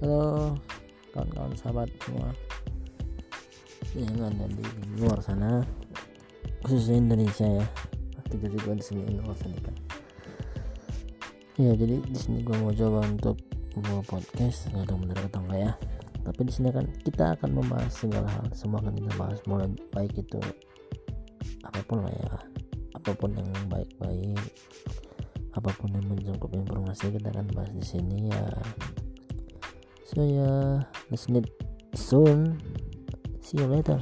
Halo kawan-kawan sahabat semua. Yang ada di luar sana khususnya Indonesia ya. Tidak juga di sini luar sana kan. Ya jadi di sini gue mau coba untuk membawa podcast nggak tahu benar atau enggak ya. Tapi di sini kan kita akan membahas segala hal. Semua akan kita bahas mulai baik itu apa pun lah ya. Apa pun yang baik-baik apa pun yang mencakup informasi kita akan bahas di sini ya so ya let's meet soon. See you later